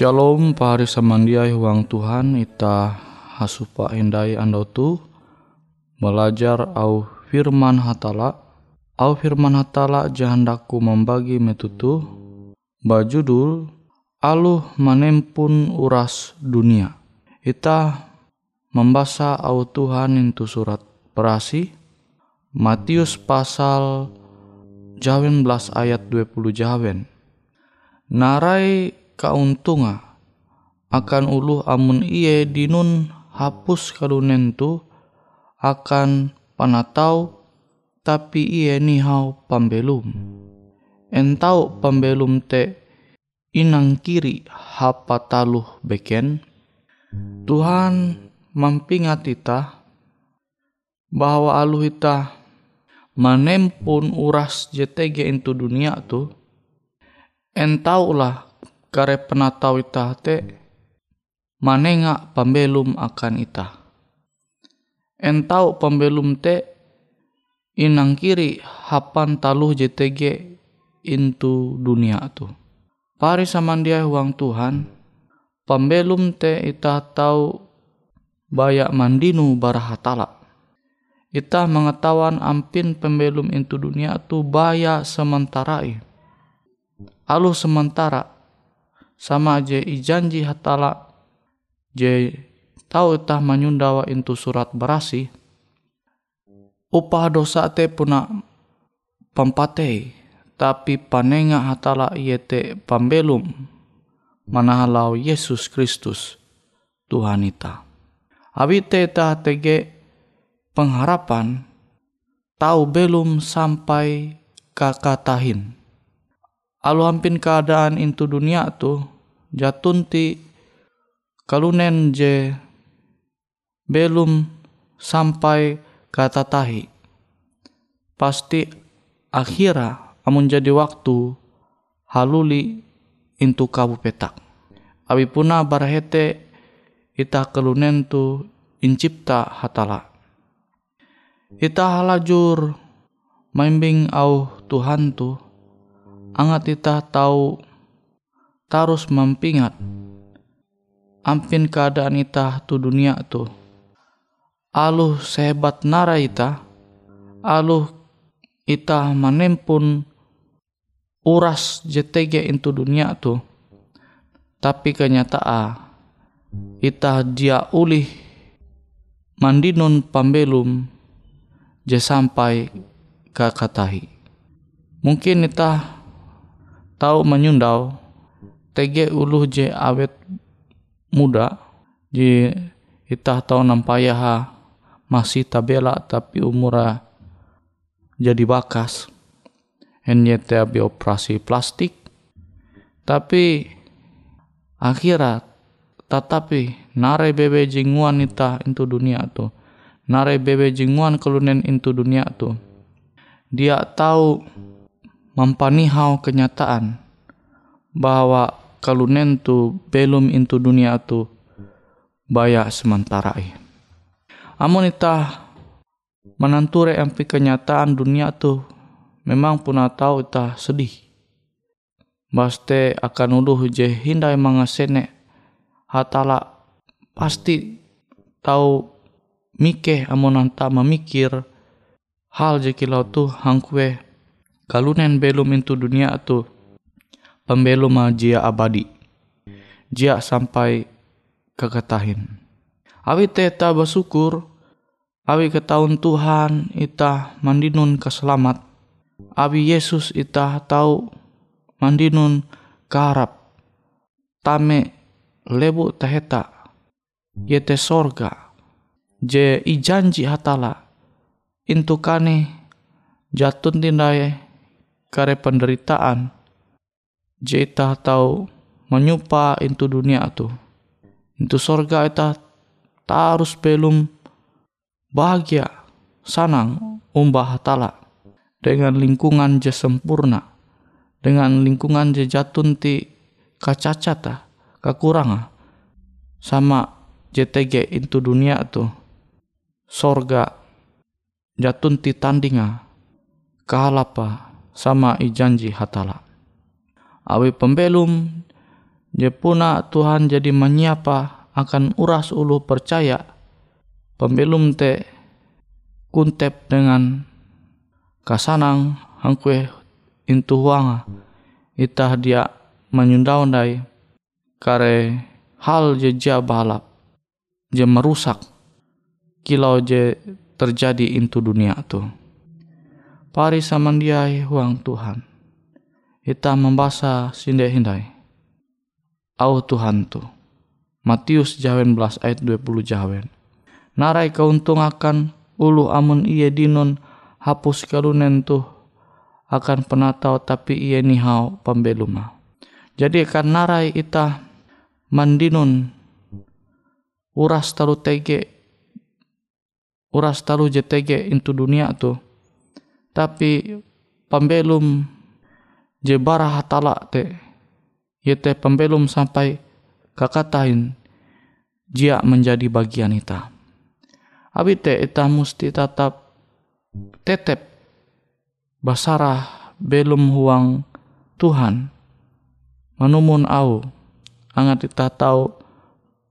Shalom pahari samandiai huang Tuhan ita hasupa endai andau tu belajar au firman hatala. Au firman hatala jahandaku membagi metutu. Bajudul aluh manempun uras dunia. Ita membaca au Tuhan itu surat perasi. Matius pasal jawen belas ayat 20 jawen. Narai kauntunga. Akan ulu amun iye dinun hapus kalunen tu akan panatau tapi iye nihau pambelum. Entau pambelum te inang kiri hapa taluh beken. Tuhan mampingat ita bahwa aluh ita manempun uras JTG into dunia tu entaulah kare penatau ita te manenga pembelum akan ita. Entau pembelum te inang kiri hapan taluh JTG into dunia tu. Pari samandia uang Tuhan, pembelum te ita tahu bayak mandinu barahatala. Ita mengetahuan ampin pembelum into dunia tu baya sementara Alu sementara sama aja ijanji hatala je tahu tah manyundawa itu surat berasi upah dosa te puna pampate tapi panenga hatala iete pambelum manahalau Yesus Kristus Tuhan ita. Abi te ta tege pengharapan tahu belum sampai kakatahin. Alu hampin keadaan itu dunia tu jatunti kalunen je belum sampai kata tahi pasti akhira amun jadi waktu haluli intu kabu petak. Abi puna barahete ita kalunen tu incipta hatala. Ita halajur maimbing au Tuhan tu angat ita tahu tarus mampingat ampin keadaan ita tu dunia tu. Aluh sehebat nara ita. Aluh ita manempun uras JTG itu dunia tu. Tapi kenyataan ita dia ulih mandinun pambelum je sampai ke katahi mungkin ita tahu menyundau TG uluh je awet muda di itah tahu nampaya masih tabela tapi umura jadi bakas. NYT abi operasi plastik. Tapi akhirat tetapi nare bebe jinguan ita into dunia tu. Nare bebe jinguan kelunen into dunia tu. Dia tahu mempanihau kenyataan bahwa kalunen tu belum into dunia tu baya sementara i. Amun ita menanture empi kenyataan dunia tu memang puna tahu ita sedih. Baste akan uluh je hindai mangasene hatala pasti tahu mike amun anta memikir hal je kilau tu hangkue kalunen belum into dunia tu pembelum jia abadi. Jia sampai keketahin. Awi teta bersyukur, awi ketahuan Tuhan ita mandinun keselamat. Awi Yesus ita tahu mandinun karap. Tame lebu teheta. Yete sorga. Je ijanji hatala. Intu kane jatun tindai kare penderitaan. Jeta tahu menyupa itu dunia tu. Itu sorga eta tarus belum bahagia, sanang, umbah tala. Dengan lingkungan je sempurna, dengan lingkungan je jatun ti kacacata, kakuranga, sama JTG itu dunia tu, sorga jatun ti tandinga, kahalapa sama ijanji hatala awi pembelum je puna Tuhan jadi menyapa akan uras ulu percaya pembelum te kuntep dengan kasanang hangkue intu huanga itah dia menyundaundai kare hal je ja balap je merusak kilau je terjadi intu dunia tu. Pari samandiai huang Tuhan. Ita membaca sinde hindai. Au Tuhan tu. Matius jawen belas ayat 20 jawen. Narai keuntung akan ulu amun iye dinon hapus kalunen tu akan penatau tapi iye nihau pembeluma. Jadi kan narai ita mandinun uras talu tege uras talu JTG into dunia tu tapi pembelum je barah hatala te yete pembelum sampai kakatain jia menjadi bagian ita abi te ita musti tetap tetep basarah belum huang Tuhan manumun au angat ita tahu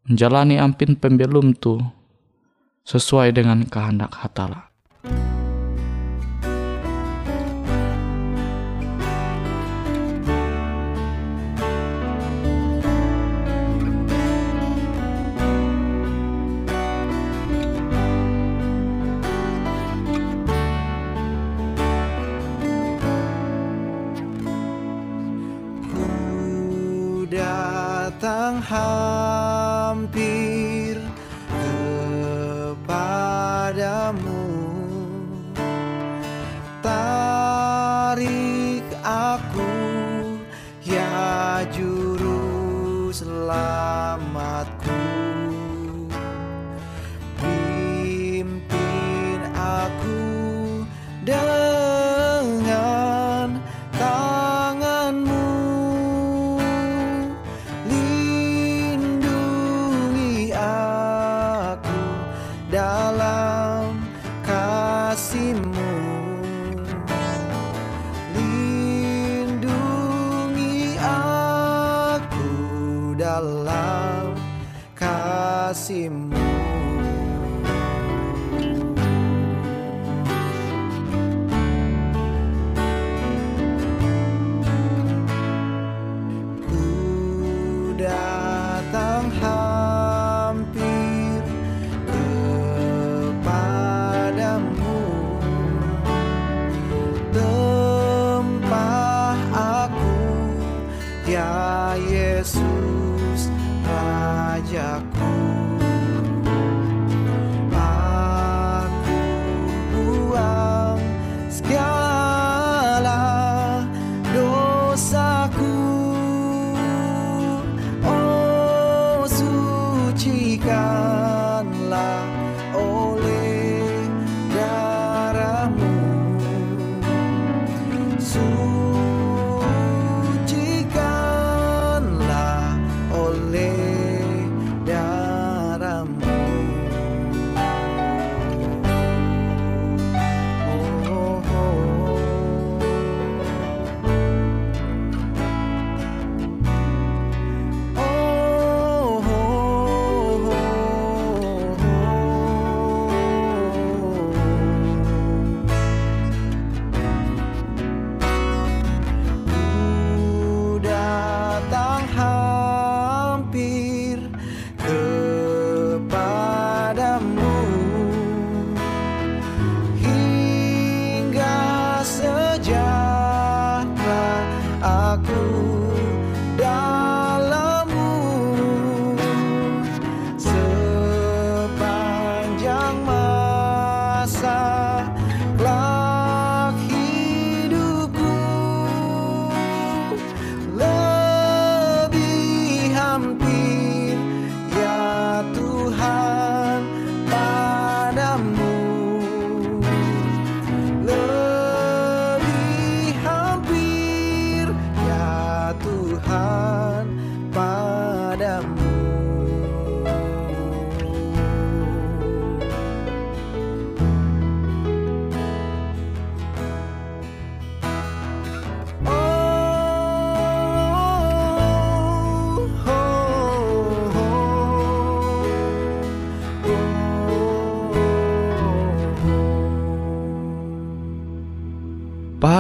menjalani ampin pembelum tu sesuai dengan kehendak hatala. Datang hampir kepadamu. Tarik aku ya juru selamatku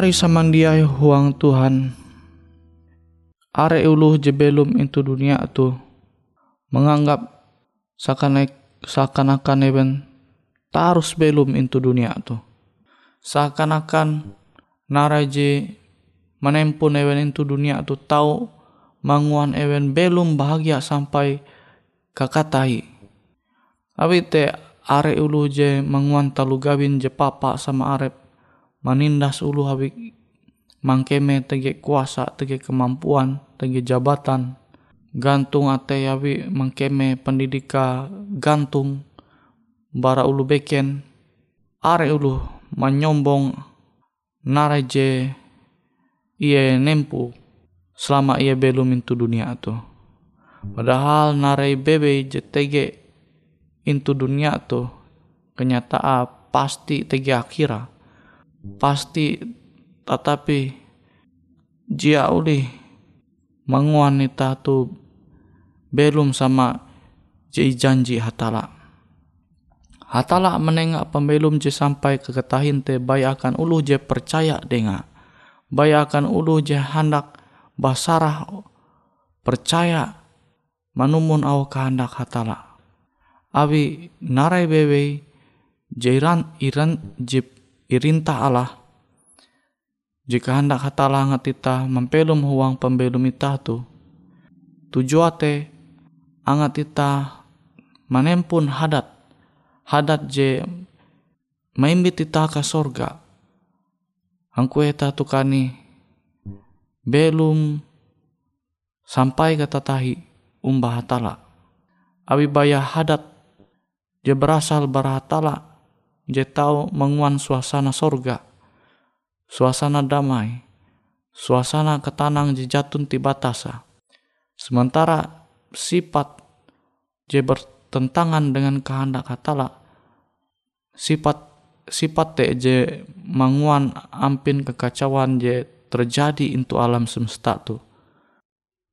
pari samandiai huang Tuhan. Are uluh je belum itu dunia tu. Menganggap seakan seakan-akan even tarus belum itu dunia tu. Seakan-akan naraje menempun even itu dunia tu tahu manguan even belum bahagia sampai kakatai. Tapi te are ulu je manguan talu gawin je papa sama arep manindas ulu habik mangkeme tege kuasa tege kemampuan tege jabatan. Gantung ate yawi mangkeme pendidika gantung bara ulu beken are ulu menyombong naraje ia nempu selama ia belum into dunia tu. Padahal narai bebe je tege into dunia tu kenyataan pasti tege akhira pasti tetapi jia uli wanita tu belum sama je janji hatala. Hatala menengak pembelum je sampai ke ketahin te bayi akan ulu je percaya denga. Bayi akan ulu je hendak basarah percaya manumun au kehendak hatala. Abi narai bebe jiran iran jip irintah Allah jika hendak hatala angat ita mempelum huang pembelum ita tu, tujuate angat ita manempun hadat, hadat je maimbit ita ke sorga. Angku eta tukani belum sampai ke tatahi umbah hatala. Abi bayah hadat je berasal barahatala je tahu menguan suasana sorga suasana damai, suasana ketanang jejatun tibatasa. Sementara sifat je bertentangan dengan kehendak hatala, sifat sifat te je manguan ampin kekacauan je terjadi into alam semesta tu.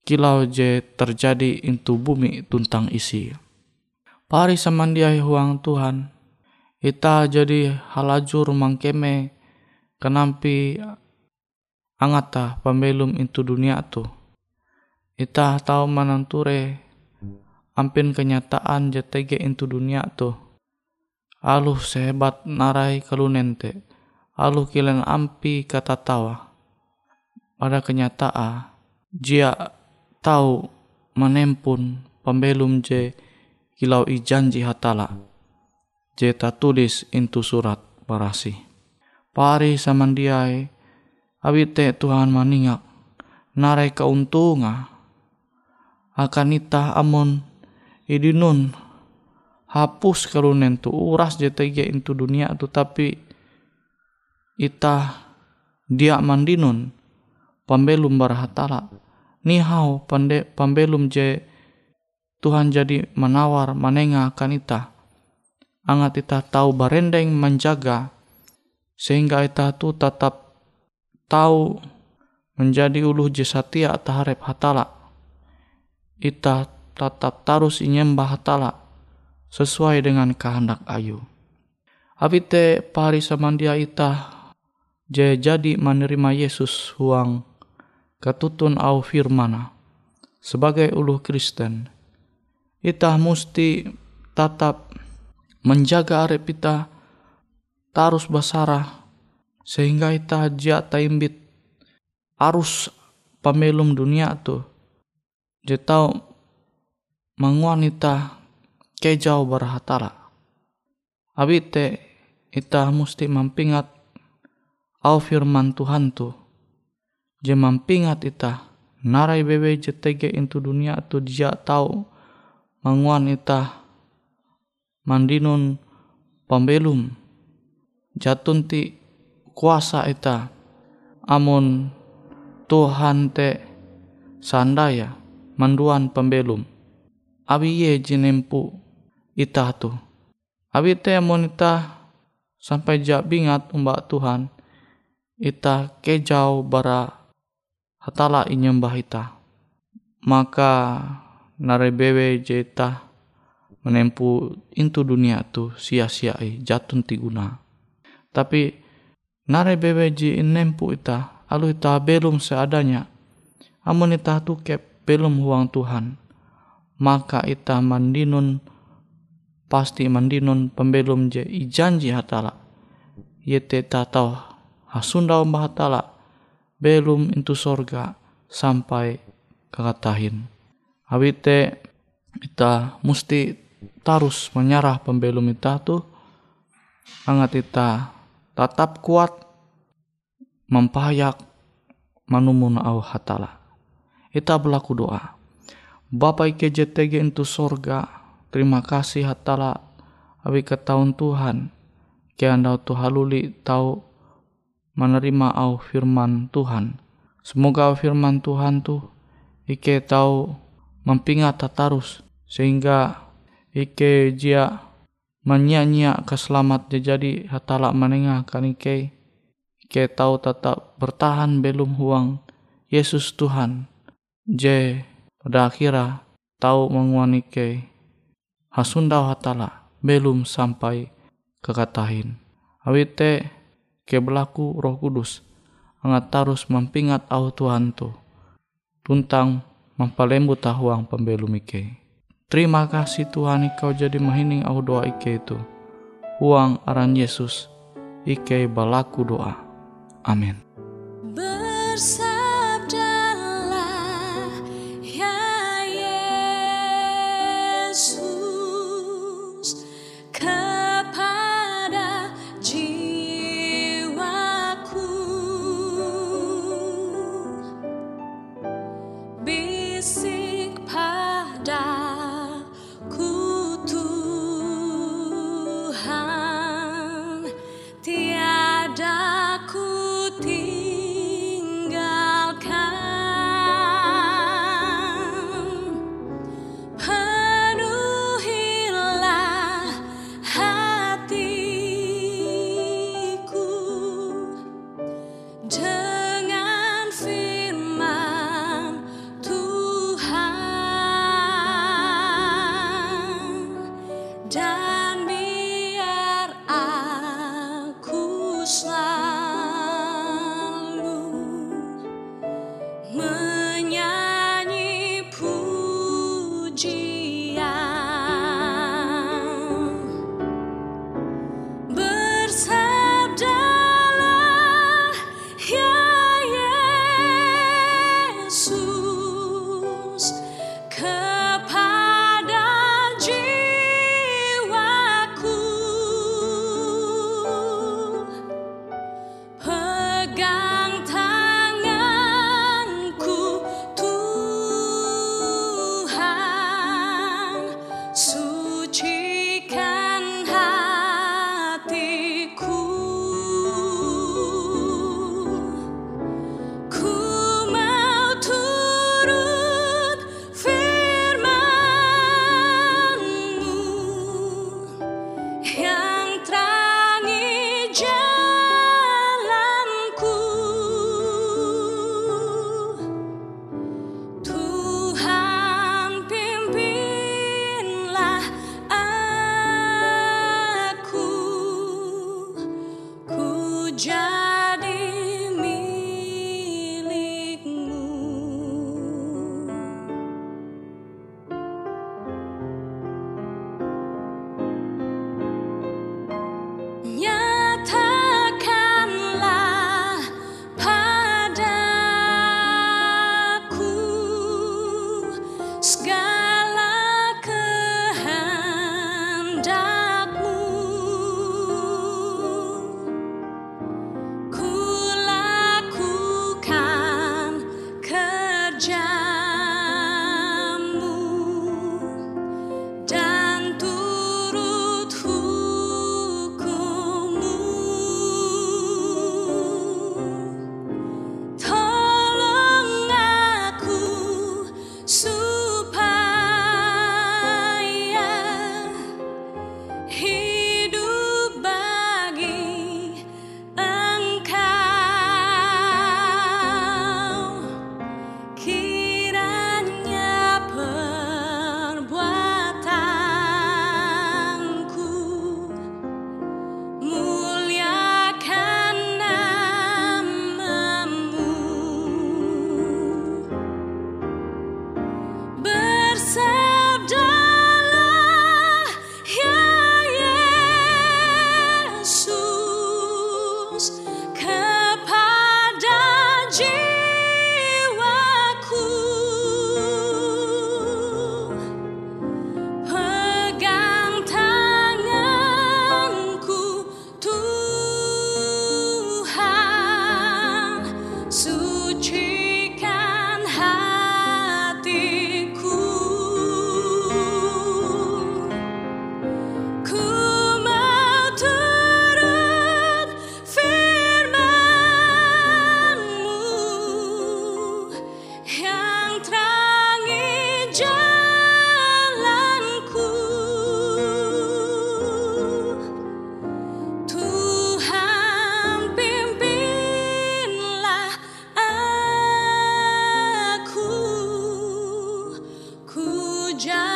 Kilau je terjadi into bumi tuntang isi. Pari samandiai huang Tuhan, ita jadi halajur mangkeme kenampi angata pembelum itu dunia tu. Ita tahu mananture ampin kenyataan JTG itu dunia tu. Aluh sehebat narai kalunente aluh kilen ampi kata tawa pada kenyataan jia tahu menempun pembelum je kilau i janji hatala je tulis intu surat barasi. Pari samandiai awite Tuhan maningak narai keuntunga akan ita amon idinun hapus kalunen tu uras JTG itu dunia tu tapi ita dia mandinun pambelum barhatala nihau pande pambelum je Tuhan jadi menawar manenga akan ita angat ita tahu barendeng menjaga sehingga ita tu tetap tahu menjadi ulu jesatia taharep hatala. Ita tetap tarus inyembah hatala sesuai dengan kehendak ayu. Abite pari samandia ita jadi menerima Yesus huang ketutun au firmana sebagai ulu Kristen. Ita musti tetap menjaga arep ita tarus basara sehingga ita jia taimbit arus pamelum dunia tu. Je tau manguan ita kejau berhatara. Abite ita musti mampingat au firman Tuhan tu. Je mampingat ita narai bebe je tege into dunia tu dia tau manguan ita mandinun pembelum jatun ti kuasa ita amun Tuhan te sandaya manduan pembelum abi ye jinempu ita tu. Abi te amun ita sampai jak bingat umbak Tuhan ita kejau bara hatala inyembah ita. Maka narebewe jeta menempu intu dunia tu sia-siai jatun tiguna tapi nare bebeji nempu ita alu ita belum seadanya amun ita tukep belum huang Tuhan. Maka ita mandinun pasti mandinun pembelum je ijanji hatala. Yete hasunda umbah hatala belum into sorga sampai kekatahin. Awite kita mesti terus menyerah pembelum kita tuh angat kita tetap kuat mempayak manumun au hatala. Kita berlaku doa Bapa ike JTG itu sorga terima kasih hatala awi tahun Tuhan. Ke anda tu haluli tahu menerima au firman Tuhan. Semoga firman Tuhan tuh ike tahu mempingat tatarus sehingga ike jia menyanyi keselamat jadi hatala menengah kan ike. Ike tahu tetap bertahan belum huang Yesus Tuhan. Je pada akhirnya tahu menguan ike. Hasunda hatala belum sampai kekatahin. Awite ke berlaku roh kudus. Angat tarus mempingat au Tuhan tu. Tuntang mampalembu tahuang pembelum ike. Terima kasih Tuhan Kau jadi mahining au doa Ike itu. Uang aran Yesus, Ike balaku doa. Amin. jadi giant. John.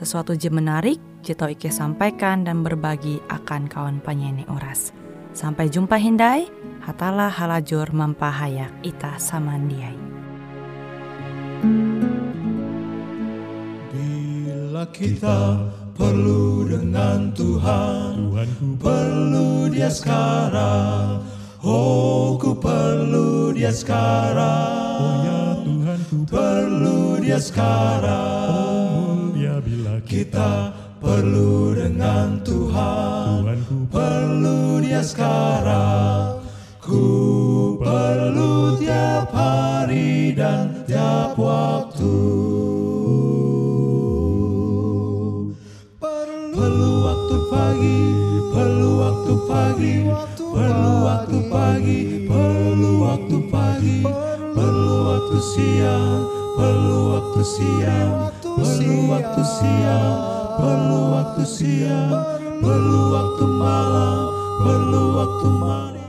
sesuatu je menarik, Jito Ike sampaikan dan berbagi akan kawan penyanyi Oras. Sampai jumpa Hindai, hatalah halajur mampahayak ita samandiai. Bila kita perlu dengan Tuhan, perlu dia sekarang. Oh, ku perlu dia sekarang. Oh ya Tuhan, ku perlu dia sekarang. Oh, kita perlu dengan Tuhan, Tuhan ku perlu dia sekarang. Ku perlu tiap hari dan tiap waktu. Perlu waktu pagi, perlu waktu pagi, perlu waktu pagi, perlu waktu pagi, perlu waktu siang, perlu waktu siang, perlu waktu siang, perlu waktu siang, perlu waktu malam, perlu waktu malam.